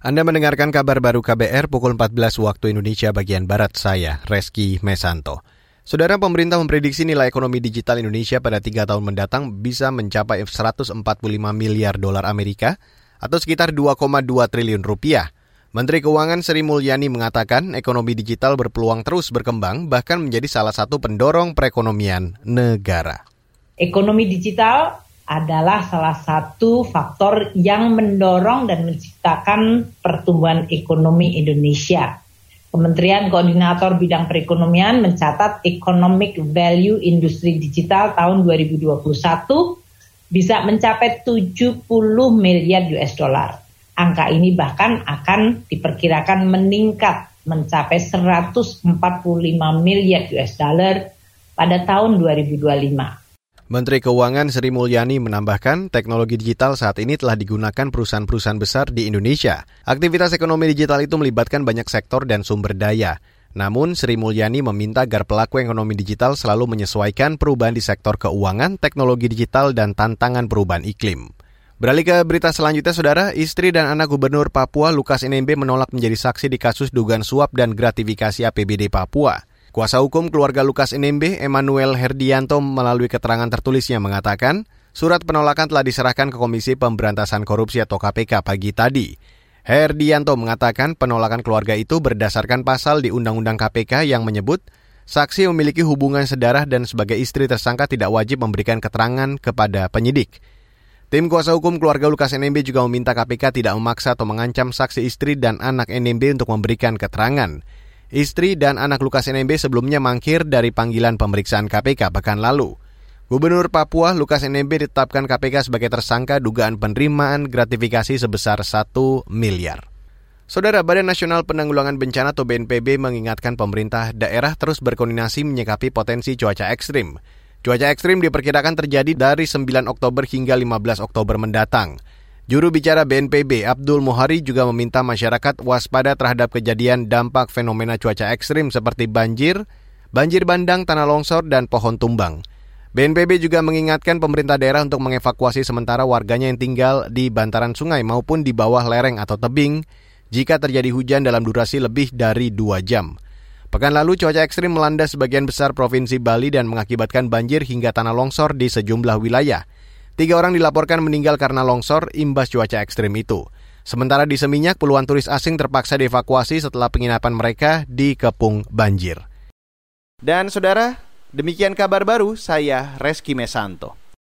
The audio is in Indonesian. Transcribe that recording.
Anda mendengarkan kabar baru KBR pukul 14 waktu Indonesia bagian Barat saya, Reski Mesanto. Saudara pemerintah memprediksi nilai ekonomi digital Indonesia pada tiga tahun mendatang bisa mencapai 145 miliar dolar Amerika atau sekitar 2,2 triliun rupiah. Menteri Keuangan Sri Mulyani mengatakan ekonomi digital berpeluang terus berkembang bahkan menjadi salah satu pendorong perekonomian negara. Ekonomi digital adalah salah satu faktor yang mendorong dan menciptakan pertumbuhan ekonomi Indonesia. Kementerian Koordinator Bidang Perekonomian mencatat economic value industri digital tahun 2021 bisa mencapai 70 miliar US dollar. Angka ini bahkan akan diperkirakan meningkat mencapai 145 miliar US dollar pada tahun 2025. Menteri Keuangan Sri Mulyani menambahkan teknologi digital saat ini telah digunakan perusahaan-perusahaan besar di Indonesia. Aktivitas ekonomi digital itu melibatkan banyak sektor dan sumber daya. Namun, Sri Mulyani meminta agar pelaku ekonomi digital selalu menyesuaikan perubahan di sektor keuangan, teknologi digital, dan tantangan perubahan iklim. Beralih ke berita selanjutnya, Saudara, istri dan anak Gubernur Papua Lukas NMB menolak menjadi saksi di kasus dugaan suap dan gratifikasi APBD Papua. Kuasa hukum keluarga Lukas NMB, Emmanuel Herdianto melalui keterangan tertulisnya mengatakan, surat penolakan telah diserahkan ke Komisi Pemberantasan Korupsi atau KPK pagi tadi. Herdianto mengatakan penolakan keluarga itu berdasarkan pasal di Undang-Undang KPK yang menyebut saksi memiliki hubungan sedarah dan sebagai istri tersangka tidak wajib memberikan keterangan kepada penyidik. Tim kuasa hukum keluarga Lukas NMB juga meminta KPK tidak memaksa atau mengancam saksi istri dan anak NMB untuk memberikan keterangan. Istri dan anak Lukas NMB sebelumnya mangkir dari panggilan pemeriksaan KPK pekan lalu. Gubernur Papua Lukas NMB ditetapkan KPK sebagai tersangka dugaan penerimaan gratifikasi sebesar 1 miliar. Saudara Badan Nasional Penanggulangan Bencana atau BNPB mengingatkan pemerintah daerah terus berkoordinasi menyikapi potensi cuaca ekstrim. Cuaca ekstrim diperkirakan terjadi dari 9 Oktober hingga 15 Oktober mendatang. Juru bicara BNPB Abdul Muhari juga meminta masyarakat waspada terhadap kejadian dampak fenomena cuaca ekstrim seperti banjir, banjir bandang, tanah longsor, dan pohon tumbang. BNPB juga mengingatkan pemerintah daerah untuk mengevakuasi sementara warganya yang tinggal di bantaran sungai maupun di bawah lereng atau tebing jika terjadi hujan dalam durasi lebih dari dua jam. Pekan lalu cuaca ekstrim melanda sebagian besar provinsi Bali dan mengakibatkan banjir hingga tanah longsor di sejumlah wilayah. Tiga orang dilaporkan meninggal karena longsor imbas cuaca ekstrim itu. Sementara di Seminyak, puluhan turis asing terpaksa dievakuasi setelah penginapan mereka dikepung banjir. Dan saudara, demikian kabar baru saya Reski Mesanto.